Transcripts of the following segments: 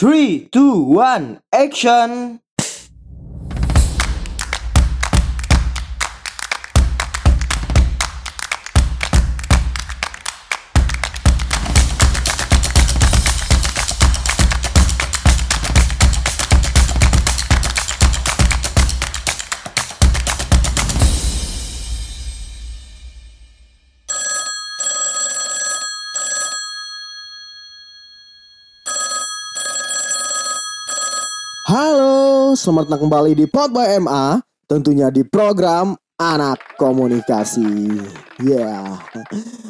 Three, two, one, action! Selamat datang kembali di Pod by MA, tentunya di program Anak Komunikasi. Ya.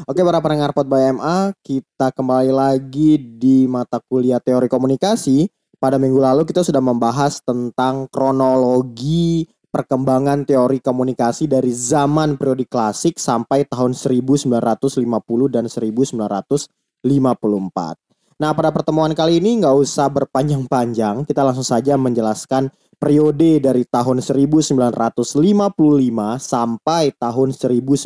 Oke, para pendengar Pod by MA, kita kembali lagi di mata kuliah Teori Komunikasi. Pada minggu lalu kita sudah membahas tentang kronologi perkembangan teori komunikasi dari zaman periode klasik sampai tahun 1950 dan 1954. Nah, pada pertemuan kali ini nggak usah berpanjang-panjang, kita langsung saja menjelaskan periode dari tahun 1955 sampai tahun 1959.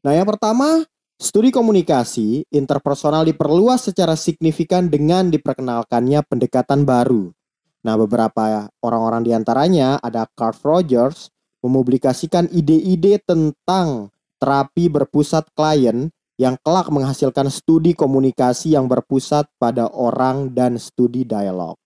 Nah, yang pertama, studi komunikasi interpersonal diperluas secara signifikan dengan diperkenalkannya pendekatan baru. Nah, beberapa orang-orang di antaranya ada Carl Rogers mempublikasikan ide-ide tentang terapi berpusat klien yang kelak menghasilkan studi komunikasi yang berpusat pada orang dan studi dialog.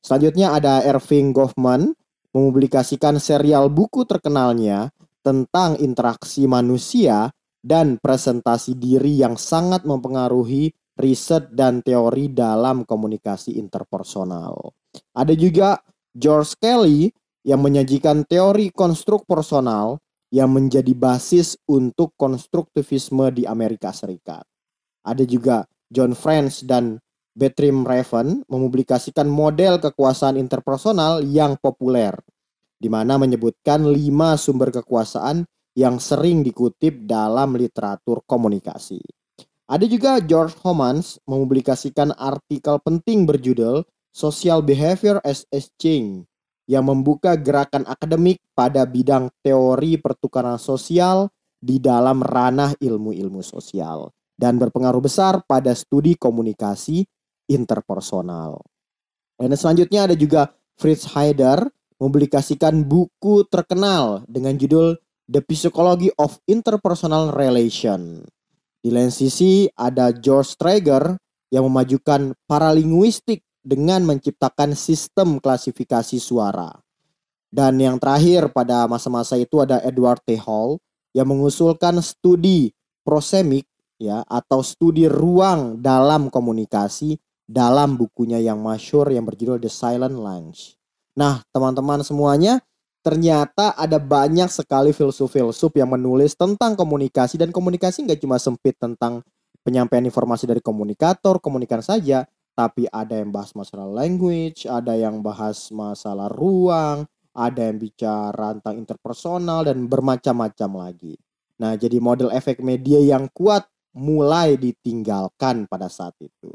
Selanjutnya ada Irving Goffman mempublikasikan serial buku terkenalnya tentang interaksi manusia dan presentasi diri yang sangat mempengaruhi riset dan teori dalam komunikasi interpersonal. Ada juga George Kelly yang menyajikan teori konstruk personal yang menjadi basis untuk konstruktivisme di Amerika Serikat. Ada juga John French dan Bertram Raven mempublikasikan model kekuasaan interpersonal yang populer, di mana menyebutkan lima sumber kekuasaan yang sering dikutip dalam literatur komunikasi. Ada juga George Homans mempublikasikan artikel penting berjudul Social Behavior as Exchange yang membuka gerakan akademik pada bidang teori pertukaran sosial di dalam ranah ilmu-ilmu sosial dan berpengaruh besar pada studi komunikasi interpersonal. Dan selanjutnya ada juga Fritz Heider mempublikasikan buku terkenal dengan judul The Psychology of Interpersonal Relation. Di lain sisi ada George Traeger yang memajukan paralinguistik dengan menciptakan sistem klasifikasi suara. Dan yang terakhir pada masa-masa itu ada Edward T. Hall yang mengusulkan studi prosemik ya atau studi ruang dalam komunikasi dalam bukunya yang masyur yang berjudul The Silent Lunch. Nah, teman-teman semuanya, ternyata ada banyak sekali filsuf-filsuf yang menulis tentang komunikasi dan komunikasi nggak cuma sempit tentang penyampaian informasi dari komunikator, komunikan saja, tapi ada yang bahas masalah language, ada yang bahas masalah ruang, ada yang bicara tentang interpersonal dan bermacam-macam lagi. Nah, jadi model efek media yang kuat mulai ditinggalkan pada saat itu.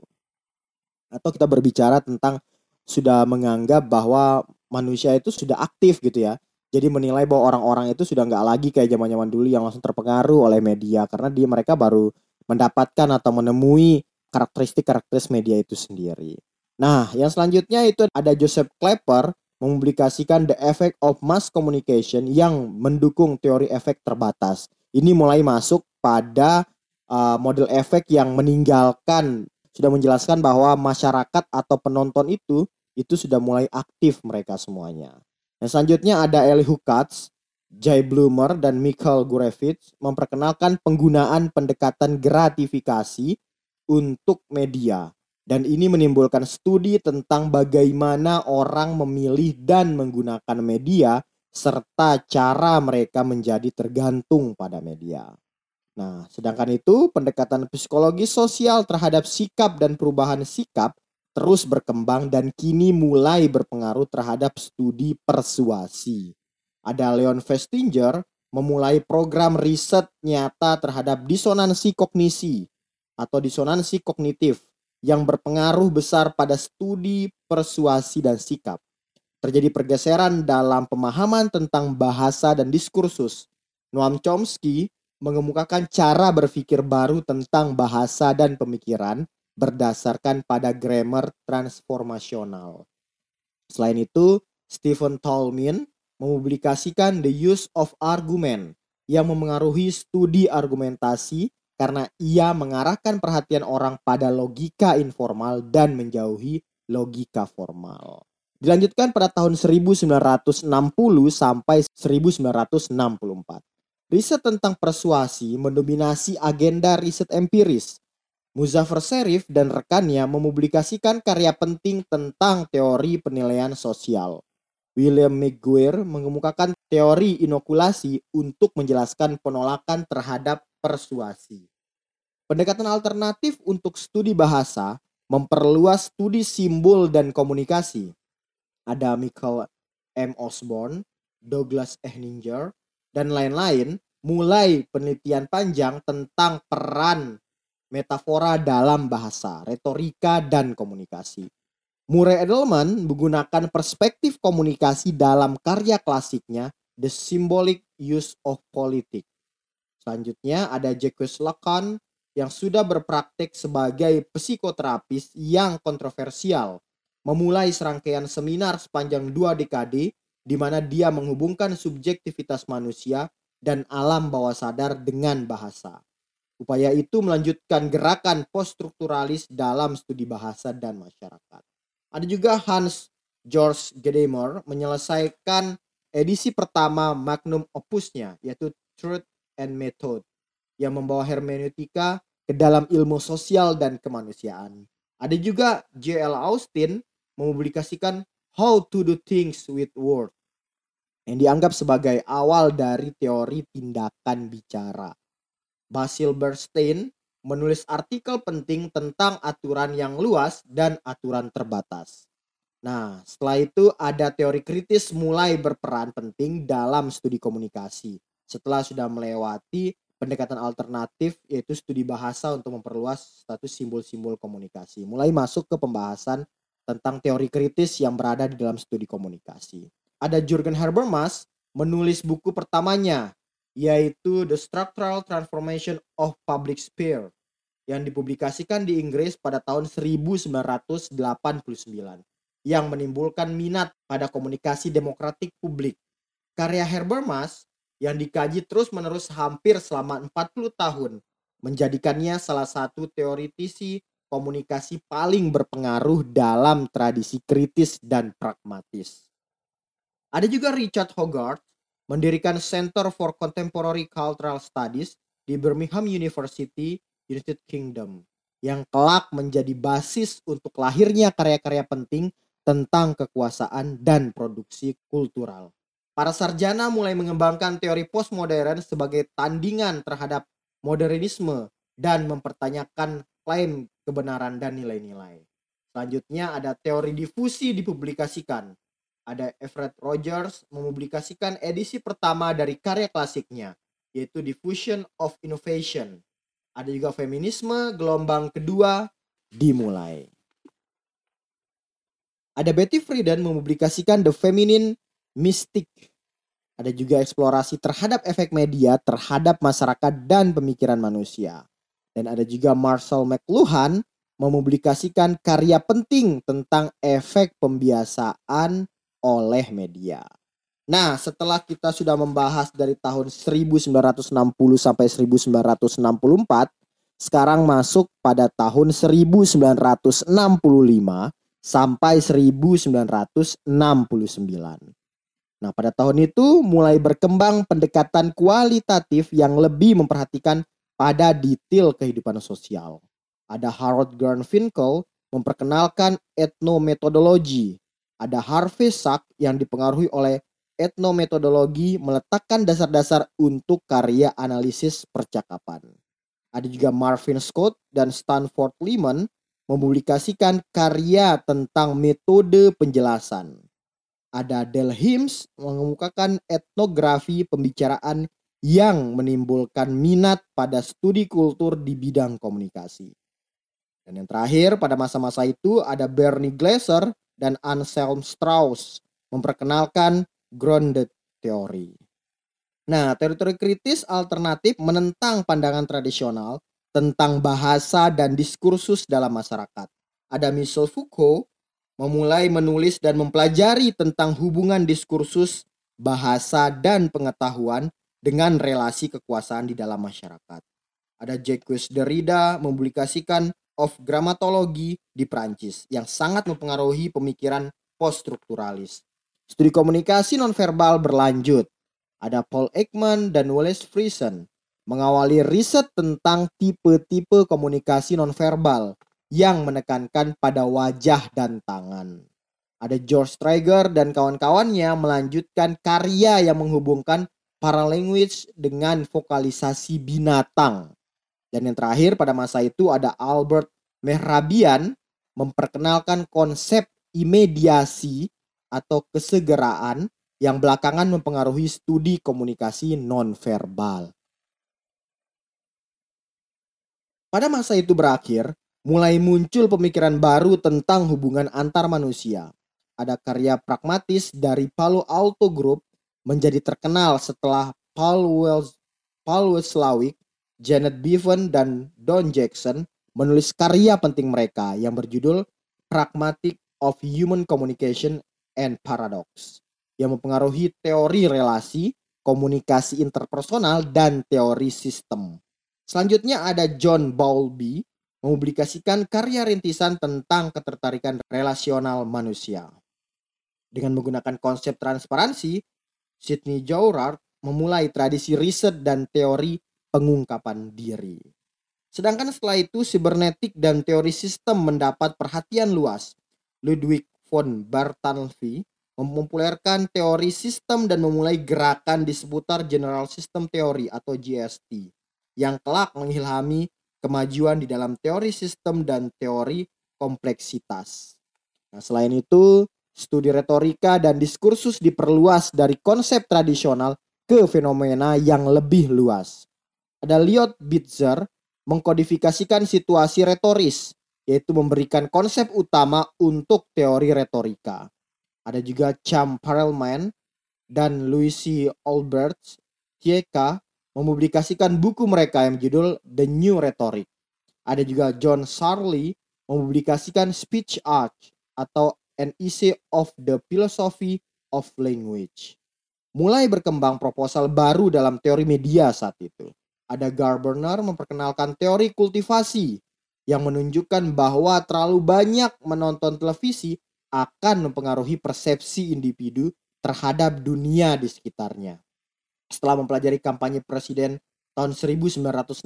Atau kita berbicara tentang sudah menganggap bahwa manusia itu sudah aktif gitu ya. Jadi menilai bahwa orang-orang itu sudah nggak lagi kayak zaman-zaman dulu yang langsung terpengaruh oleh media karena dia mereka baru mendapatkan atau menemui karakteristik-karakteristik media itu sendiri. Nah, yang selanjutnya itu ada Joseph Klepper mempublikasikan The Effect of Mass Communication yang mendukung teori efek terbatas. Ini mulai masuk pada uh, model efek yang meninggalkan sudah menjelaskan bahwa masyarakat atau penonton itu itu sudah mulai aktif mereka semuanya. Yang selanjutnya ada Elihu Katz, Jay Bloomer dan Michael Gurevich memperkenalkan penggunaan pendekatan gratifikasi untuk media. Dan ini menimbulkan studi tentang bagaimana orang memilih dan menggunakan media serta cara mereka menjadi tergantung pada media. Nah, sedangkan itu pendekatan psikologi sosial terhadap sikap dan perubahan sikap terus berkembang dan kini mulai berpengaruh terhadap studi persuasi. Ada Leon Festinger memulai program riset nyata terhadap disonansi kognisi atau disonansi kognitif yang berpengaruh besar pada studi persuasi dan sikap. Terjadi pergeseran dalam pemahaman tentang bahasa dan diskursus. Noam Chomsky mengemukakan cara berpikir baru tentang bahasa dan pemikiran berdasarkan pada grammar transformasional. Selain itu, Stephen Tolmin mempublikasikan The Use of Argument yang memengaruhi studi argumentasi karena ia mengarahkan perhatian orang pada logika informal dan menjauhi logika formal. Dilanjutkan pada tahun 1960 sampai 1964. Riset tentang persuasi mendominasi agenda riset empiris. Muzaffar Sherif dan rekannya mempublikasikan karya penting tentang teori penilaian sosial. William McGuire mengemukakan teori inokulasi untuk menjelaskan penolakan terhadap persuasi. Pendekatan alternatif untuk studi bahasa memperluas studi simbol dan komunikasi. Ada Michael M. Osborne, Douglas Ehninger, dan lain-lain mulai penelitian panjang tentang peran metafora dalam bahasa, retorika, dan komunikasi. Murray Edelman menggunakan perspektif komunikasi dalam karya klasiknya The Symbolic Use of Politics. Selanjutnya ada Jacques Lacan yang sudah berpraktek sebagai psikoterapis yang kontroversial, memulai serangkaian seminar sepanjang dua dekade di mana dia menghubungkan subjektivitas manusia dan alam bawah sadar dengan bahasa. Upaya itu melanjutkan gerakan poststrukturalis dalam studi bahasa dan masyarakat. Ada juga Hans George Gadamer menyelesaikan edisi pertama magnum opusnya yaitu Truth and Method yang membawa hermeneutika ke dalam ilmu sosial dan kemanusiaan. Ada juga J.L. Austin mempublikasikan How to Do Things with Words yang dianggap sebagai awal dari teori tindakan bicara. Basil Bernstein menulis artikel penting tentang aturan yang luas dan aturan terbatas. Nah, setelah itu ada teori kritis mulai berperan penting dalam studi komunikasi. Setelah sudah melewati pendekatan alternatif yaitu studi bahasa untuk memperluas status simbol-simbol komunikasi. Mulai masuk ke pembahasan tentang teori kritis yang berada di dalam studi komunikasi. Ada Jürgen Habermas menulis buku pertamanya yaitu The Structural Transformation of Public Sphere yang dipublikasikan di Inggris pada tahun 1989 yang menimbulkan minat pada komunikasi demokratik publik. Karya Habermas yang dikaji terus-menerus hampir selama 40 tahun menjadikannya salah satu teoritisi komunikasi paling berpengaruh dalam tradisi kritis dan pragmatis. Ada juga Richard Hogarth mendirikan Center for Contemporary Cultural Studies di Birmingham University, United Kingdom, yang kelak menjadi basis untuk lahirnya karya-karya penting tentang kekuasaan dan produksi kultural. Para sarjana mulai mengembangkan teori postmodern sebagai tandingan terhadap modernisme dan mempertanyakan klaim kebenaran dan nilai-nilai. Selanjutnya ada teori difusi dipublikasikan ada Everett Rogers mempublikasikan edisi pertama dari karya klasiknya, yaitu Diffusion of Innovation. Ada juga feminisme gelombang kedua dimulai. Ada Betty Friedan mempublikasikan The Feminine Mystic. Ada juga eksplorasi terhadap efek media terhadap masyarakat dan pemikiran manusia. Dan ada juga Marcel McLuhan mempublikasikan karya penting tentang efek pembiasaan oleh media. Nah, setelah kita sudah membahas dari tahun 1960 sampai 1964, sekarang masuk pada tahun 1965 sampai 1969. Nah, pada tahun itu mulai berkembang pendekatan kualitatif yang lebih memperhatikan pada detail kehidupan sosial. Ada Harold Garfinkel memperkenalkan etnometodologi ada Harvey Sack yang dipengaruhi oleh etnometodologi meletakkan dasar-dasar untuk karya analisis percakapan. Ada juga Marvin Scott dan Stanford Lehman mempublikasikan karya tentang metode penjelasan. Ada Del Hims mengemukakan etnografi pembicaraan yang menimbulkan minat pada studi kultur di bidang komunikasi. Dan yang terakhir pada masa-masa itu ada Bernie Glaser dan Anselm Strauss memperkenalkan grounded theory. Nah, teori-teori kritis alternatif menentang pandangan tradisional tentang bahasa dan diskursus dalam masyarakat. Ada Michel Foucault memulai menulis dan mempelajari tentang hubungan diskursus, bahasa, dan pengetahuan dengan relasi kekuasaan di dalam masyarakat. Ada Jacques Derrida mempublikasikan of Grammatology di Prancis yang sangat mempengaruhi pemikiran poststrukturalis. Studi komunikasi nonverbal berlanjut. Ada Paul Ekman dan Wallace Friesen mengawali riset tentang tipe-tipe komunikasi nonverbal yang menekankan pada wajah dan tangan. Ada George Traeger dan kawan-kawannya melanjutkan karya yang menghubungkan paralanguage dengan vokalisasi binatang. Dan yang terakhir pada masa itu ada Albert Mehrabian memperkenalkan konsep imediasi atau kesegeraan yang belakangan mempengaruhi studi komunikasi nonverbal. Pada masa itu berakhir, mulai muncul pemikiran baru tentang hubungan antar manusia. Ada karya pragmatis dari Palo Alto Group menjadi terkenal setelah Paul Wells, Paul Weslawik Janet Bevan dan Don Jackson menulis karya penting mereka yang berjudul Pragmatic of Human Communication and Paradox yang mempengaruhi teori relasi, komunikasi interpersonal, dan teori sistem. Selanjutnya ada John Bowlby mempublikasikan karya rintisan tentang ketertarikan relasional manusia. Dengan menggunakan konsep transparansi, Sidney Jourard memulai tradisi riset dan teori pengungkapan diri. Sedangkan setelah itu sibernetik dan teori sistem mendapat perhatian luas. Ludwig von Bartholdy mempopulerkan teori sistem dan memulai gerakan di seputar General System Theory atau GST yang kelak mengilhami kemajuan di dalam teori sistem dan teori kompleksitas. Nah, selain itu, studi retorika dan diskursus diperluas dari konsep tradisional ke fenomena yang lebih luas ada Liot Bitzer mengkodifikasikan situasi retoris, yaitu memberikan konsep utama untuk teori retorika. Ada juga Cham Perelman dan Lucy Albert TK mempublikasikan buku mereka yang berjudul The New Rhetoric. Ada juga John Sarley mempublikasikan Speech Art atau An Essay of the Philosophy of Language. Mulai berkembang proposal baru dalam teori media saat itu. Ada Gardner memperkenalkan teori kultivasi yang menunjukkan bahwa terlalu banyak menonton televisi akan mempengaruhi persepsi individu terhadap dunia di sekitarnya. Setelah mempelajari kampanye presiden tahun 1968,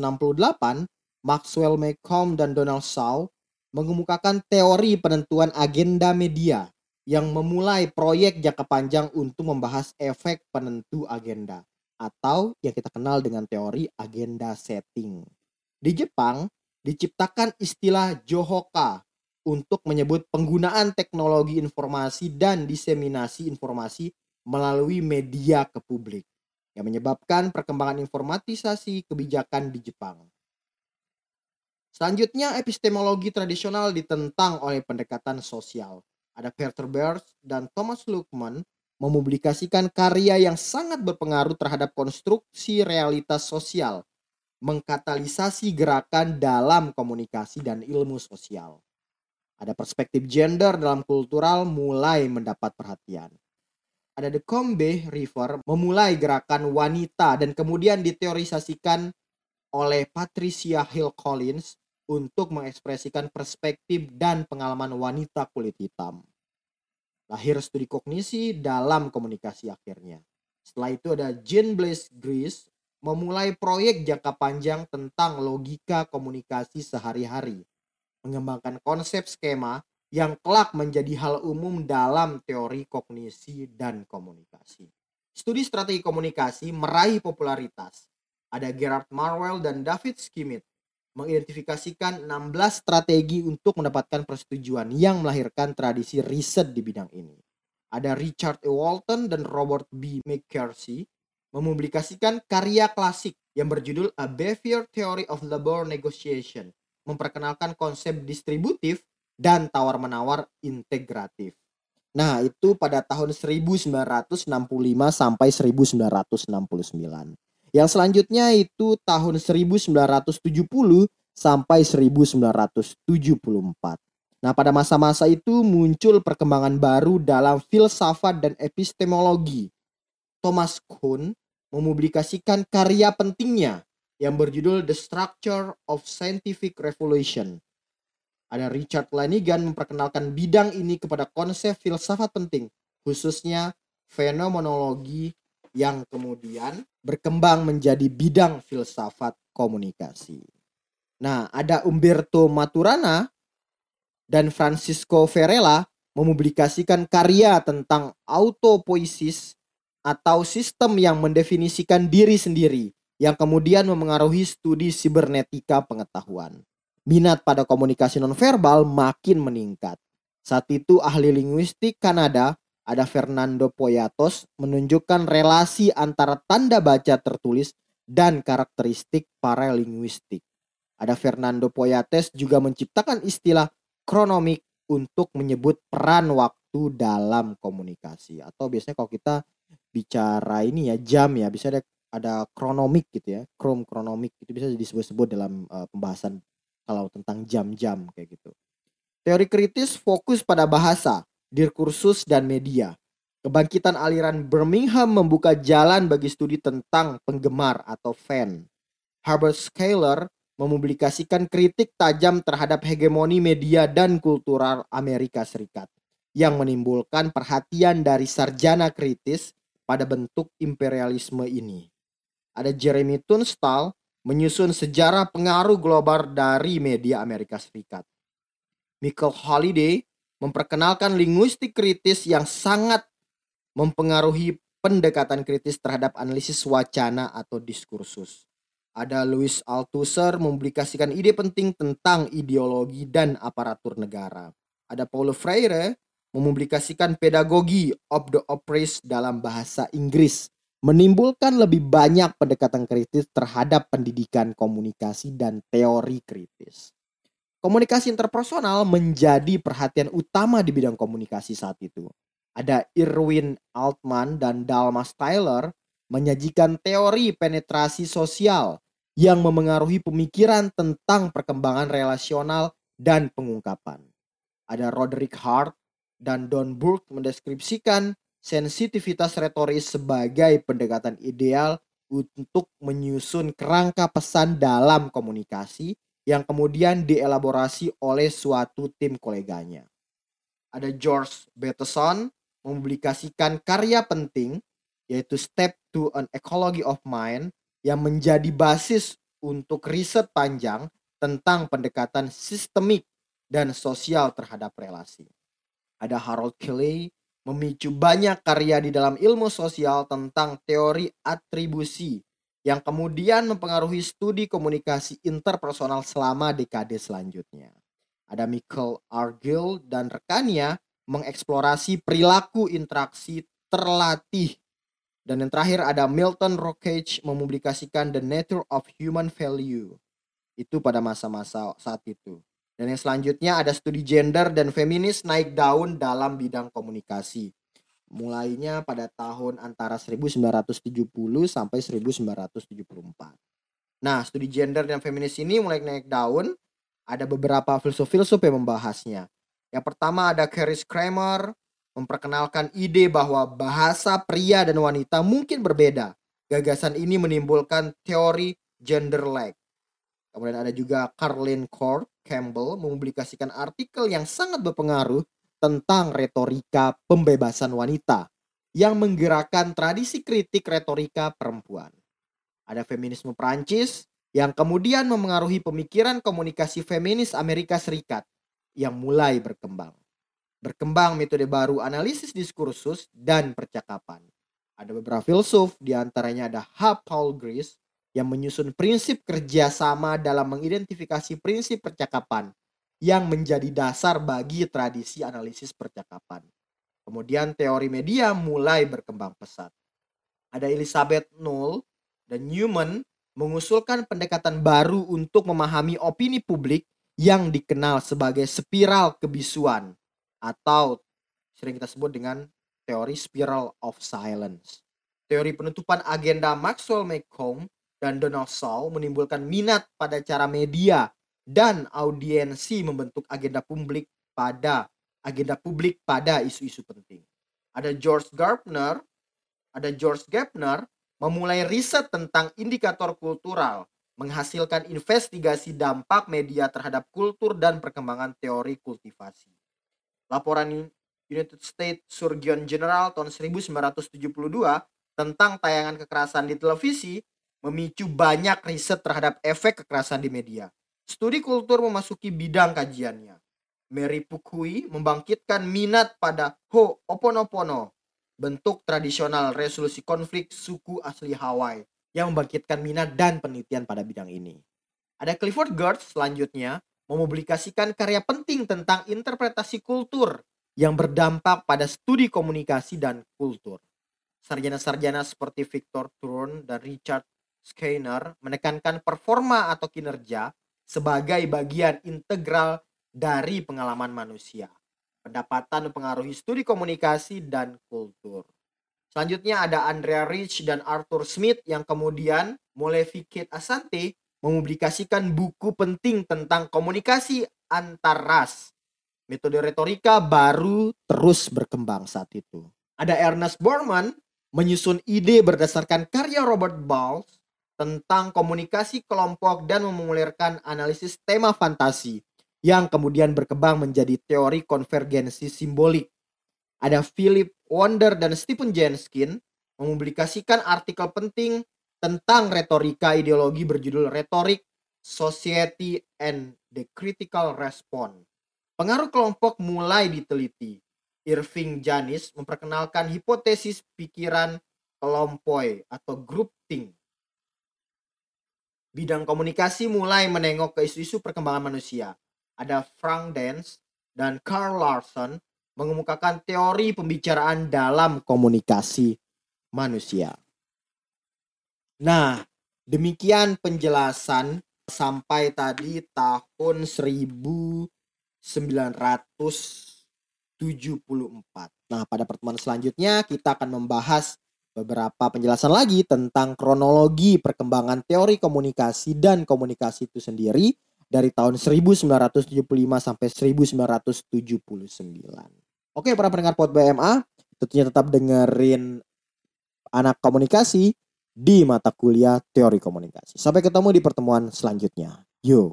Maxwell Malcolm dan Donald Shaw mengemukakan teori penentuan agenda media yang memulai proyek jangka panjang untuk membahas efek penentu agenda atau yang kita kenal dengan teori agenda setting. Di Jepang, diciptakan istilah Johoka untuk menyebut penggunaan teknologi informasi dan diseminasi informasi melalui media ke publik yang menyebabkan perkembangan informatisasi kebijakan di Jepang. Selanjutnya, epistemologi tradisional ditentang oleh pendekatan sosial. Ada Peter Beers dan Thomas Luckman mempublikasikan karya yang sangat berpengaruh terhadap konstruksi realitas sosial, mengkatalisasi gerakan dalam komunikasi dan ilmu sosial. Ada perspektif gender dalam kultural mulai mendapat perhatian. Ada The Combe River memulai gerakan wanita dan kemudian diteorisasikan oleh Patricia Hill Collins untuk mengekspresikan perspektif dan pengalaman wanita kulit hitam. Lahir studi kognisi dalam komunikasi akhirnya. Setelah itu ada Jean Blaise Gris memulai proyek jangka panjang tentang logika komunikasi sehari-hari. Mengembangkan konsep skema yang kelak menjadi hal umum dalam teori kognisi dan komunikasi. Studi strategi komunikasi meraih popularitas. Ada Gerard Marwell dan David Skimit mengidentifikasikan 16 strategi untuk mendapatkan persetujuan yang melahirkan tradisi riset di bidang ini. Ada Richard E. Walton dan Robert B. McCarthy mempublikasikan karya klasik yang berjudul A Behavior Theory of Labor Negotiation, memperkenalkan konsep distributif dan tawar-menawar integratif. Nah, itu pada tahun 1965 sampai 1969. Yang selanjutnya itu tahun 1970 sampai 1974. Nah, pada masa-masa itu muncul perkembangan baru dalam filsafat dan epistemologi. Thomas Kuhn mempublikasikan karya pentingnya yang berjudul The Structure of Scientific Revolution. Ada Richard Lanigan memperkenalkan bidang ini kepada konsep filsafat penting, khususnya fenomenologi yang kemudian berkembang menjadi bidang filsafat komunikasi. Nah, ada Umberto Maturana dan Francisco Varela mempublikasikan karya tentang autopoiesis atau sistem yang mendefinisikan diri sendiri yang kemudian memengaruhi studi sibernetika pengetahuan. Minat pada komunikasi nonverbal makin meningkat. Saat itu ahli linguistik Kanada ada Fernando Poyatos menunjukkan relasi antara tanda baca tertulis dan karakteristik paralinguistik. Ada Fernando Poyates juga menciptakan istilah kronomik untuk menyebut peran waktu dalam komunikasi atau biasanya kalau kita bicara ini ya jam ya bisa ada ada kronomik gitu ya krom kronomik itu bisa disebut-sebut dalam uh, pembahasan kalau tentang jam-jam kayak gitu. Teori kritis fokus pada bahasa diskursus dan media. Kebangkitan aliran Birmingham membuka jalan bagi studi tentang penggemar atau fan. Herbert Scaler mempublikasikan kritik tajam terhadap hegemoni media dan kultural Amerika Serikat yang menimbulkan perhatian dari sarjana kritis pada bentuk imperialisme ini. Ada Jeremy Tunstall menyusun sejarah pengaruh global dari media Amerika Serikat. Michael Holiday memperkenalkan linguistik kritis yang sangat mempengaruhi pendekatan kritis terhadap analisis wacana atau diskursus. Ada Louis Althusser mempublikasikan ide penting tentang ideologi dan aparatur negara. Ada Paulo Freire mempublikasikan pedagogi of the oppressed dalam bahasa Inggris, menimbulkan lebih banyak pendekatan kritis terhadap pendidikan komunikasi dan teori kritis. Komunikasi interpersonal menjadi perhatian utama di bidang komunikasi saat itu. Ada Irwin Altman dan Dalmas Tyler menyajikan teori penetrasi sosial yang memengaruhi pemikiran tentang perkembangan relasional dan pengungkapan. Ada Roderick Hart dan Don Burke mendeskripsikan sensitivitas retoris sebagai pendekatan ideal untuk menyusun kerangka pesan dalam komunikasi yang kemudian dielaborasi oleh suatu tim koleganya. Ada George Bateson mempublikasikan karya penting yaitu Step to an Ecology of Mind yang menjadi basis untuk riset panjang tentang pendekatan sistemik dan sosial terhadap relasi. Ada Harold Kelly memicu banyak karya di dalam ilmu sosial tentang teori atribusi yang kemudian mempengaruhi studi komunikasi interpersonal selama dekade selanjutnya. Ada Michael Argill dan rekannya mengeksplorasi perilaku interaksi terlatih dan yang terakhir ada Milton Rockage mempublikasikan The Nature of Human Value. Itu pada masa-masa saat itu. Dan yang selanjutnya ada studi gender dan feminis naik daun dalam bidang komunikasi. Mulainya pada tahun antara 1970 sampai 1974. Nah, studi gender dan feminis ini mulai naik daun. Ada beberapa filsuf-filsuf yang membahasnya. Yang pertama ada Caris Kramer, memperkenalkan ide bahwa bahasa pria dan wanita mungkin berbeda. Gagasan ini menimbulkan teori gender lag. Kemudian ada juga Carlin Court Campbell mempublikasikan artikel yang sangat berpengaruh tentang retorika pembebasan wanita yang menggerakkan tradisi kritik retorika perempuan. Ada feminisme Prancis yang kemudian memengaruhi pemikiran komunikasi feminis Amerika Serikat yang mulai berkembang. Berkembang metode baru analisis diskursus dan percakapan. Ada beberapa filsuf, di antaranya ada H. Paul Gris, yang menyusun prinsip kerjasama dalam mengidentifikasi prinsip percakapan yang menjadi dasar bagi tradisi analisis percakapan. Kemudian teori media mulai berkembang pesat. Ada Elizabeth Null dan Newman mengusulkan pendekatan baru untuk memahami opini publik yang dikenal sebagai spiral kebisuan atau sering kita sebut dengan teori spiral of silence. Teori penutupan agenda Maxwell McComb dan Donald Shaw menimbulkan minat pada cara media dan audiensi membentuk agenda publik pada agenda publik pada isu-isu penting. Ada George Gardner, ada George Gardner memulai riset tentang indikator kultural, menghasilkan investigasi dampak media terhadap kultur dan perkembangan teori kultivasi. Laporan United States Surgeon General tahun 1972 tentang tayangan kekerasan di televisi memicu banyak riset terhadap efek kekerasan di media. Studi kultur memasuki bidang kajiannya. Mary Pukui membangkitkan minat pada Ho'oponopono, bentuk tradisional resolusi konflik suku asli Hawaii yang membangkitkan minat dan penelitian pada bidang ini. Ada Clifford Geertz selanjutnya mempublikasikan karya penting tentang interpretasi kultur yang berdampak pada studi komunikasi dan kultur. Sarjana-sarjana seperti Victor Turn dan Richard Skinner menekankan performa atau kinerja sebagai bagian integral dari pengalaman manusia. Pendapatan mempengaruhi studi komunikasi dan kultur. Selanjutnya ada Andrea Rich dan Arthur Smith yang kemudian Molefiket Asante mempublikasikan buku penting tentang komunikasi antar ras. Metode retorika baru terus berkembang saat itu. Ada Ernest Borman menyusun ide berdasarkan karya Robert Bowles tentang komunikasi kelompok dan memulirkan analisis tema fantasi yang kemudian berkembang menjadi teori konvergensi simbolik. Ada Philip Wonder dan Stephen Jenskin mempublikasikan artikel penting tentang retorika ideologi berjudul Rhetoric, Society, and the Critical Response. Pengaruh kelompok mulai diteliti. Irving Janis memperkenalkan hipotesis pikiran kelompok atau group think bidang komunikasi mulai menengok ke isu-isu perkembangan manusia. Ada Frank Dance dan Carl Larson mengemukakan teori pembicaraan dalam komunikasi manusia. Nah, demikian penjelasan sampai tadi tahun 1974. Nah, pada pertemuan selanjutnya kita akan membahas beberapa penjelasan lagi tentang kronologi perkembangan teori komunikasi dan komunikasi itu sendiri dari tahun 1975 sampai 1979. Oke, para pendengar Pod BMA, tentunya tetap dengerin anak komunikasi di mata kuliah teori komunikasi. Sampai ketemu di pertemuan selanjutnya. Yo.